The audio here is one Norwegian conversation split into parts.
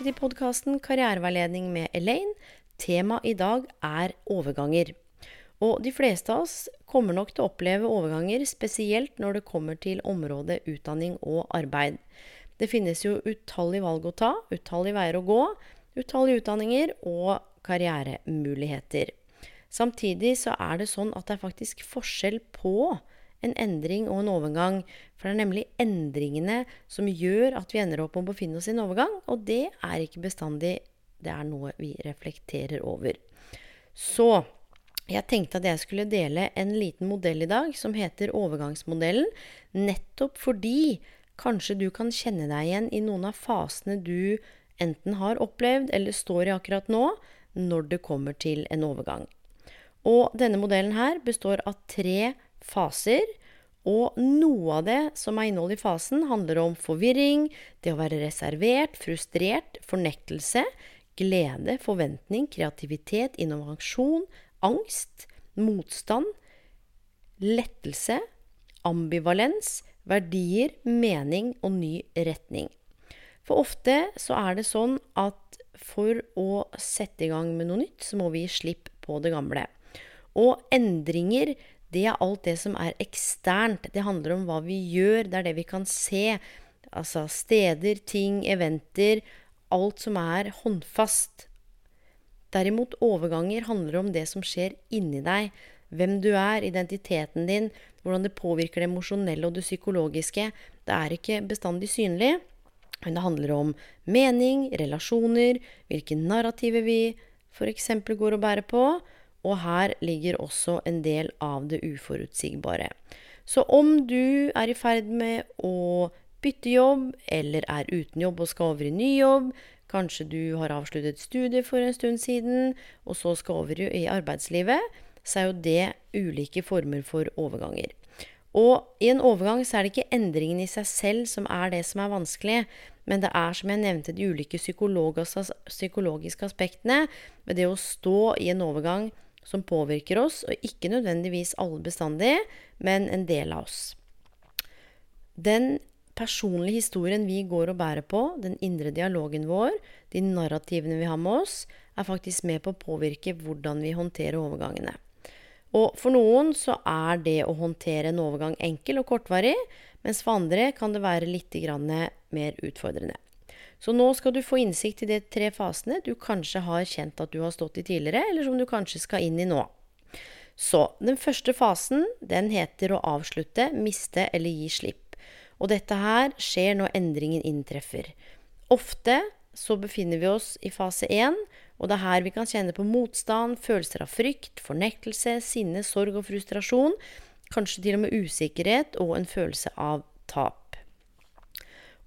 Tilbake til podkasten Karriereveiledning med Elaine. Temaet i dag er overganger. Og de fleste av oss kommer nok til å oppleve overganger, spesielt når det kommer til området utdanning og arbeid. Det finnes jo utallige valg å ta, utallige veier å gå, utallige utdanninger og karrieremuligheter. Samtidig så er det sånn at det er faktisk forskjell på en endring og en overgang. For det er nemlig endringene som gjør at vi ender opp med å befinne oss i en overgang, og det er ikke bestandig det er noe vi reflekterer over. Så jeg tenkte at jeg skulle dele en liten modell i dag som heter overgangsmodellen, nettopp fordi kanskje du kan kjenne deg igjen i noen av fasene du enten har opplevd eller står i akkurat nå, når det kommer til en overgang. Og denne modellen her består av tre faser. Og noe av det som er innholdet i fasen, handler om forvirring, det å være reservert, frustrert, fornektelse, glede, forventning, kreativitet, innovasjon, angst, motstand, lettelse, ambivalens, verdier, mening og ny retning. For ofte så er det sånn at for å sette i gang med noe nytt, så må vi gi slipp på det gamle. Og endringer, det er alt det som er eksternt. Det handler om hva vi gjør, det er det vi kan se. Altså steder, ting, eventer. Alt som er håndfast. Derimot overganger handler om det som skjer inni deg. Hvem du er, identiteten din, hvordan det påvirker det emosjonelle og det psykologiske. Det er ikke bestandig synlig, men det handler om mening, relasjoner, hvilke narrativer vi f.eks. går og bærer på, og her ligger også en del av det uforutsigbare. Så om du er i ferd med å bytte jobb, eller er uten jobb og skal over i ny jobb, kanskje du har avsluttet studiet for en stund siden, og så skal over i arbeidslivet, så er jo det ulike former for overganger. Og i en overgang så er det ikke endringen i seg selv som er det som er vanskelig, men det er, som jeg nevnte, de ulike psykologiske aspektene ved det å stå i en overgang som påvirker oss, og ikke nødvendigvis alle bestandig, men en del av oss. Den personlige historien vi går og bærer på, den indre dialogen vår, de narrativene vi har med oss, er faktisk med på å påvirke hvordan vi håndterer overgangene. Og for noen så er det å håndtere en overgang enkel og kortvarig, mens for andre kan det være litt mer utfordrende. Så nå skal du få innsikt i de tre fasene du kanskje har kjent at du har stått i tidligere, eller som du kanskje skal inn i nå. Så den første fasen, den heter å avslutte, miste eller gi slipp. Og dette her skjer når endringen inntreffer. Ofte så befinner vi oss i fase én, og det er her vi kan kjenne på motstand, følelser av frykt, fornektelse, sinne, sorg og frustrasjon. Kanskje til og med usikkerhet og en følelse av tap.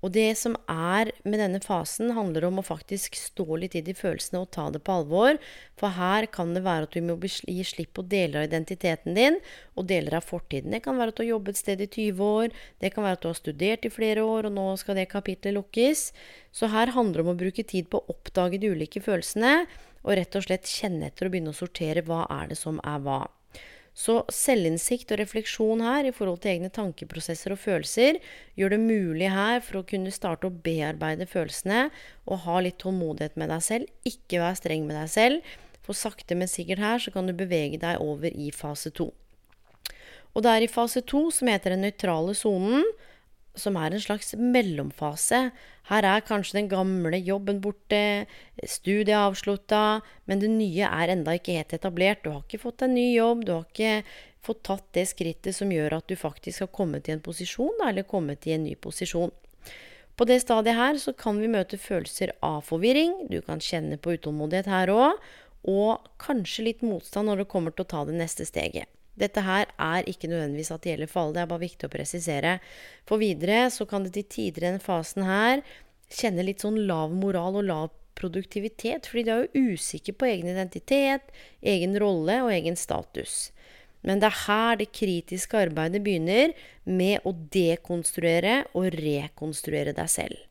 Og det som er med denne fasen, handler om å faktisk stå litt i de følelsene og ta det på alvor. For her kan det være at du må gi slipp på deler av identiteten din og deler av fortiden. Det kan være at du har jobbet et sted i 20 år, det kan være at du har studert i flere år, og nå skal det kapitlet lukkes. Så her handler det om å bruke tid på å oppdage de ulike følelsene, og rett og slett kjenne etter og begynne å sortere hva er det som er hva. Så selvinnsikt og refleksjon her i forhold til egne tankeprosesser og følelser gjør det mulig her for å kunne starte å bearbeide følelsene og ha litt tålmodighet med deg selv. Ikke være streng med deg selv. For sakte, men sikkert her så kan du bevege deg over i fase to. Og det er i fase to, som heter den nøytrale sonen, som er en slags mellomfase. Her er kanskje den gamle jobben borte, studiet avslutta, men det nye er enda ikke helt etablert. Du har ikke fått en ny jobb, du har ikke fått tatt det skrittet som gjør at du faktisk har kommet i en posisjon, eller kommet i en ny posisjon. På det stadiet her så kan vi møte følelser av forvirring, du kan kjenne på utålmodighet her òg, og kanskje litt motstand når det kommer til å ta det neste steget. Dette her er ikke nødvendigvis at det gjelder for alle, det er bare viktig å presisere. For videre så kan det til tider i denne fasen her kjenne litt sånn lav moral og lav produktivitet, fordi de er jo usikre på egen identitet, egen rolle og egen status. Men det er her det kritiske arbeidet begynner, med å dekonstruere og rekonstruere deg selv.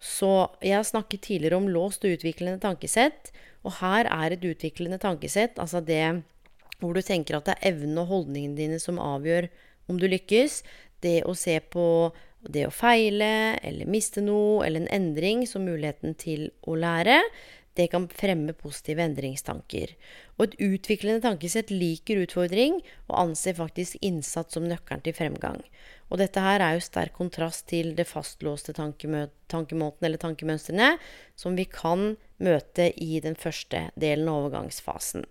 Så jeg har snakket tidligere om låst og utviklende tankesett, og her er et utviklende tankesett, altså det hvor du tenker at det er evnen og holdningene dine som avgjør om du lykkes. Det å se på det å feile eller miste noe eller en endring som muligheten til å lære, det kan fremme positive endringstanker. Og et utviklende tankesett liker utfordring og anser faktisk innsats som nøkkelen til fremgang. Og dette her er jo sterk kontrast til det fastlåste tankemåten eller tankemønstrene som vi kan møte i den første delen av overgangsfasen.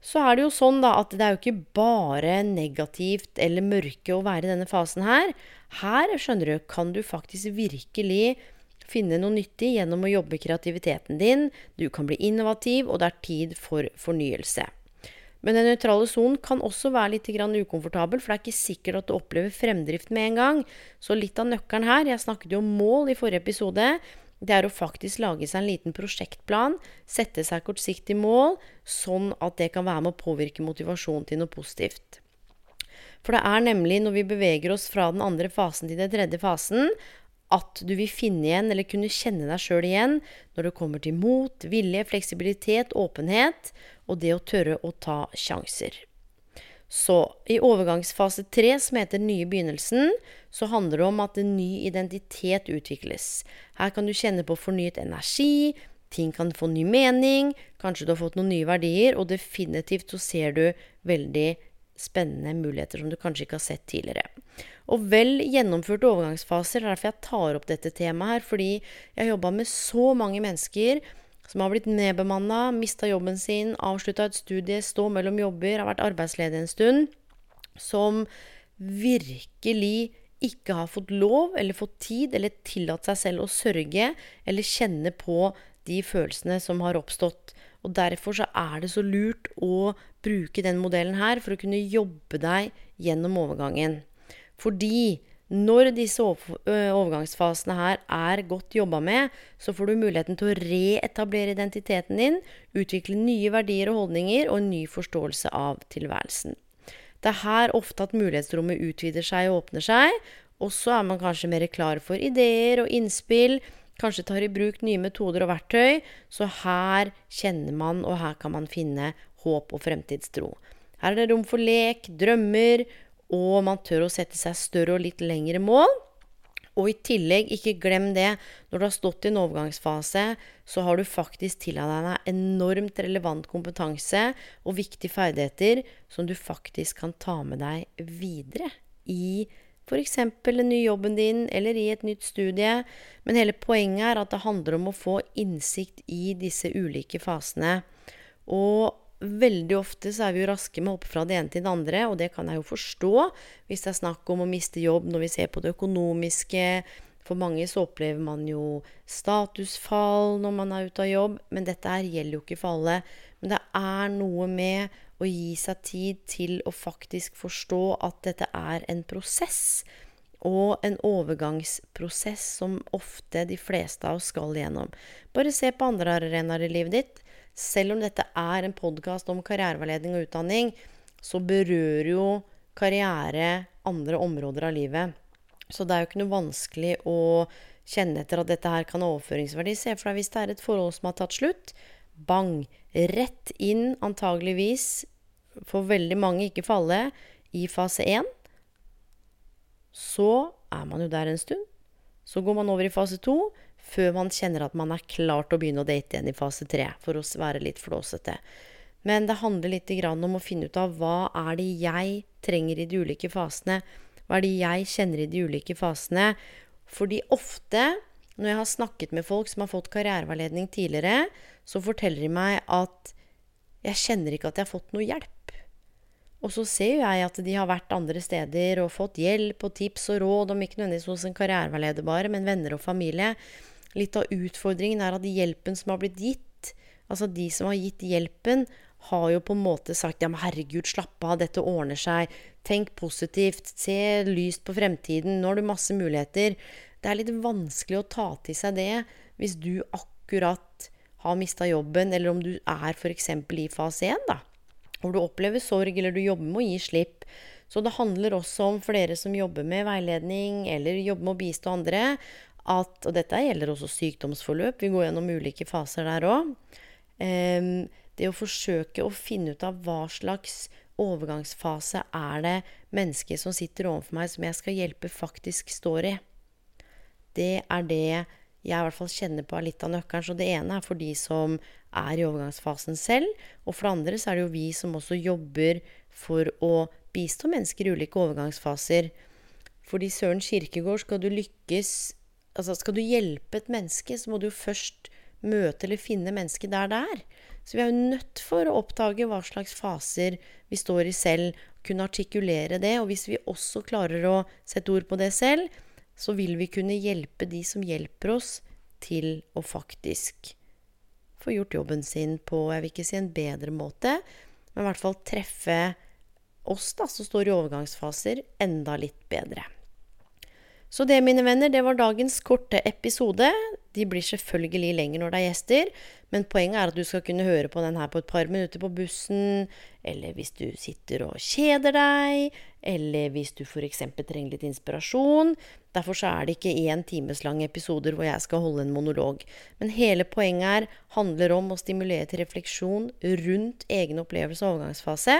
Så er det jo sånn da at det er jo ikke bare negativt eller mørke å være i denne fasen her. Her, skjønner du, kan du faktisk virkelig finne noe nyttig gjennom å jobbe kreativiteten din. Du kan bli innovativ, og det er tid for fornyelse. Men den nøytrale sonen kan også være litt ukomfortabel, for det er ikke sikkert at du opplever fremdrift med en gang. Så litt av nøkkelen her Jeg snakket jo om mål i forrige episode det er å faktisk lage seg en liten prosjektplan, sette seg kortsiktig mål, sånn at det kan være med å påvirke motivasjonen til noe positivt. For det er nemlig når vi beveger oss fra den andre fasen til den tredje fasen, at du vil finne igjen eller kunne kjenne deg sjøl igjen når det kommer til mot, vilje, fleksibilitet, åpenhet og det å tørre å ta sjanser. Så i overgangsfase tre, som heter nye begynnelsen, så handler det om at en ny identitet utvikles. Her kan du kjenne på fornyet energi, ting kan få ny mening, kanskje du har fått noen nye verdier, og definitivt så ser du veldig spennende muligheter som du kanskje ikke har sett tidligere. Og vel gjennomførte overgangsfaser, er derfor jeg tar opp dette temaet her, fordi jeg har jobba med så mange mennesker som har blitt nedbemanna, mista jobben sin, avslutta et studie, stå mellom jobber, har vært arbeidsledig en stund, som virkelig ikke har fått lov eller fått tid eller tillatt seg selv å sørge eller kjenne på de følelsene som har oppstått. Og Derfor så er det så lurt å bruke den modellen her for å kunne jobbe deg gjennom overgangen. Fordi når disse overgangsfasene her er godt jobba med, så får du muligheten til å reetablere identiteten din, utvikle nye verdier og holdninger og en ny forståelse av tilværelsen. Det er her ofte at mulighetsrommet utvider seg og åpner seg, og så er man kanskje mer klar for ideer og innspill, kanskje tar i bruk nye metoder og verktøy, så her kjenner man, og her kan man finne håp og fremtidstro. Her er det rom for lek, drømmer og man tør å sette seg større og litt lengre mål. Og i tillegg, ikke glem det, når du har stått i en overgangsfase, så har du faktisk tilegnet deg enormt relevant kompetanse og viktige ferdigheter som du faktisk kan ta med deg videre i f.eks. den nye jobben din eller i et nytt studie. Men hele poenget er at det handler om å få innsikt i disse ulike fasene. Og veldig ofte så er vi jo raske med å hoppe fra det ene til det andre, og det kan jeg jo forstå hvis det er snakk om å miste jobb når vi ser på det økonomiske. For mange så opplever man jo statusfall når man er ute av jobb, men dette her gjelder jo ikke for alle. Men det er noe med å gi seg tid til å faktisk forstå at dette er en prosess. Og en overgangsprosess som ofte de fleste av oss skal gjennom. Bare se på andre arenaer i livet ditt. Selv om dette er en podkast om karriereveiledning og utdanning, så berører jo karriere andre områder av livet. Så det er jo ikke noe vanskelig å kjenne etter at dette her kan ha overføringsverdi. Se for deg hvis det er et forhold som har tatt slutt. Bang! Rett inn, antageligvis, for veldig mange, ikke for alle, i fase 1. Så er man jo der en stund. Så går man over i fase 2 før man kjenner at man er klar til å begynne å date igjen i fase tre, for å være litt flåsete. Men det handler litt om å finne ut av hva er det jeg trenger i de ulike fasene. Hva er det jeg kjenner i de ulike fasene? Fordi ofte, når jeg har snakket med folk som har fått karriereveiledning tidligere, så forteller de meg at jeg kjenner ikke at jeg har fått noe hjelp. Og så ser jo jeg at de har vært andre steder og fått hjelp og tips og råd, om ikke nødvendigvis hos en karriereveileder bare, men venner og familie. Litt av utfordringen er at hjelpen som har blitt gitt, altså de som har gitt hjelpen, har jo på en måte sagt ja, men herregud, slapp av, dette ordner seg. Tenk positivt. Se lyst på fremtiden. Nå har du masse muligheter. Det er litt vanskelig å ta til seg det hvis du akkurat har mista jobben, eller om du er f.eks. i fase 1, da. Hvor du opplever sorg, eller du jobber med å gi slipp. Så det handler også om for dere som jobber med veiledning, eller jobber med å bistå andre, at Og dette gjelder også sykdomsforløp. Vi går gjennom ulike faser der òg. Um, det å forsøke å finne ut av hva slags overgangsfase er det mennesket som sitter overfor meg, som jeg skal hjelpe, faktisk står i. Det er det jeg i hvert fall kjenner på litt av nøkkelen. Så det ene er for de som er i overgangsfasen selv. Og for det andre så er det jo vi som også jobber for å bistå mennesker i ulike overgangsfaser. Fordi Søren Kirkegård, skal du lykkes Altså skal du hjelpe et menneske, så må du jo først møte eller finne mennesket der det er. Så vi er jo nødt for å oppdage hva slags faser vi står i selv, kunne artikulere det. Og hvis vi også klarer å sette ord på det selv, så vil vi kunne hjelpe de som hjelper oss, til å faktisk få gjort jobben sin på jeg vil ikke si en bedre måte, men i hvert fall treffe oss da, som står i overgangsfaser, enda litt bedre. Så det, mine venner, det var dagens korte episode. De blir selvfølgelig lenger når det er gjester, men poenget er at du skal kunne høre på den her på et par minutter på bussen, eller hvis du sitter og kjeder deg, eller hvis du f.eks. trenger litt inspirasjon. Derfor så er det ikke én times lang episoder hvor jeg skal holde en monolog. Men hele poenget her handler om å stimulere til refleksjon rundt egen opplevelse og overgangsfase.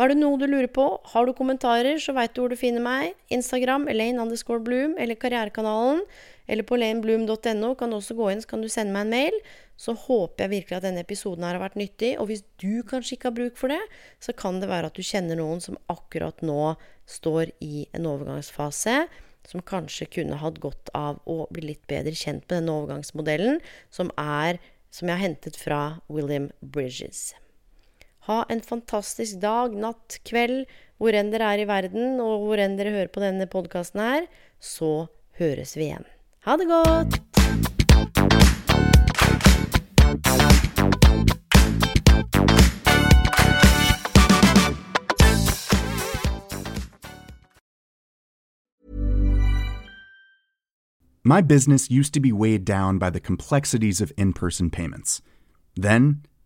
Er det noe du lurer på, har du kommentarer, så veit du hvor du finner meg. Instagram Elaine underscore Bloom eller Karrierekanalen. Eller på elainebloom.no kan du også gå inn, så kan du sende meg en mail. Så håper jeg virkelig at denne episoden her har vært nyttig. Og hvis du kanskje ikke har bruk for det, så kan det være at du kjenner noen som akkurat nå står i en overgangsfase. Som kanskje kunne hatt godt av å bli litt bedre kjent med denne overgangsmodellen, som er som jeg har hentet fra William Bridges. Ha en fantastisk dag, natt, kveld, hvor enn dere er i verden, og hvor enn dere hører på denne podkasten her. Så høres vi igjen. Ha det godt! My business used to be weighed down by the complexities of in person payments. Then,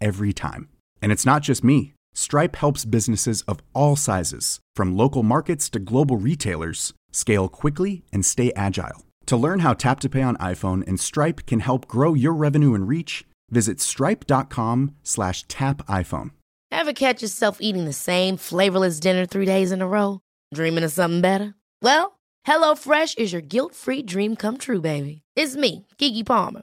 every time. And it's not just me. Stripe helps businesses of all sizes, from local markets to global retailers, scale quickly and stay agile. To learn how Tap to Pay on iPhone and Stripe can help grow your revenue and reach, visit stripe.com/tapiphone. Ever catch yourself eating the same flavorless dinner three days in a row? Dreaming of something better? Well, HelloFresh is your guilt-free dream come true, baby. It's me, Kiki Palmer.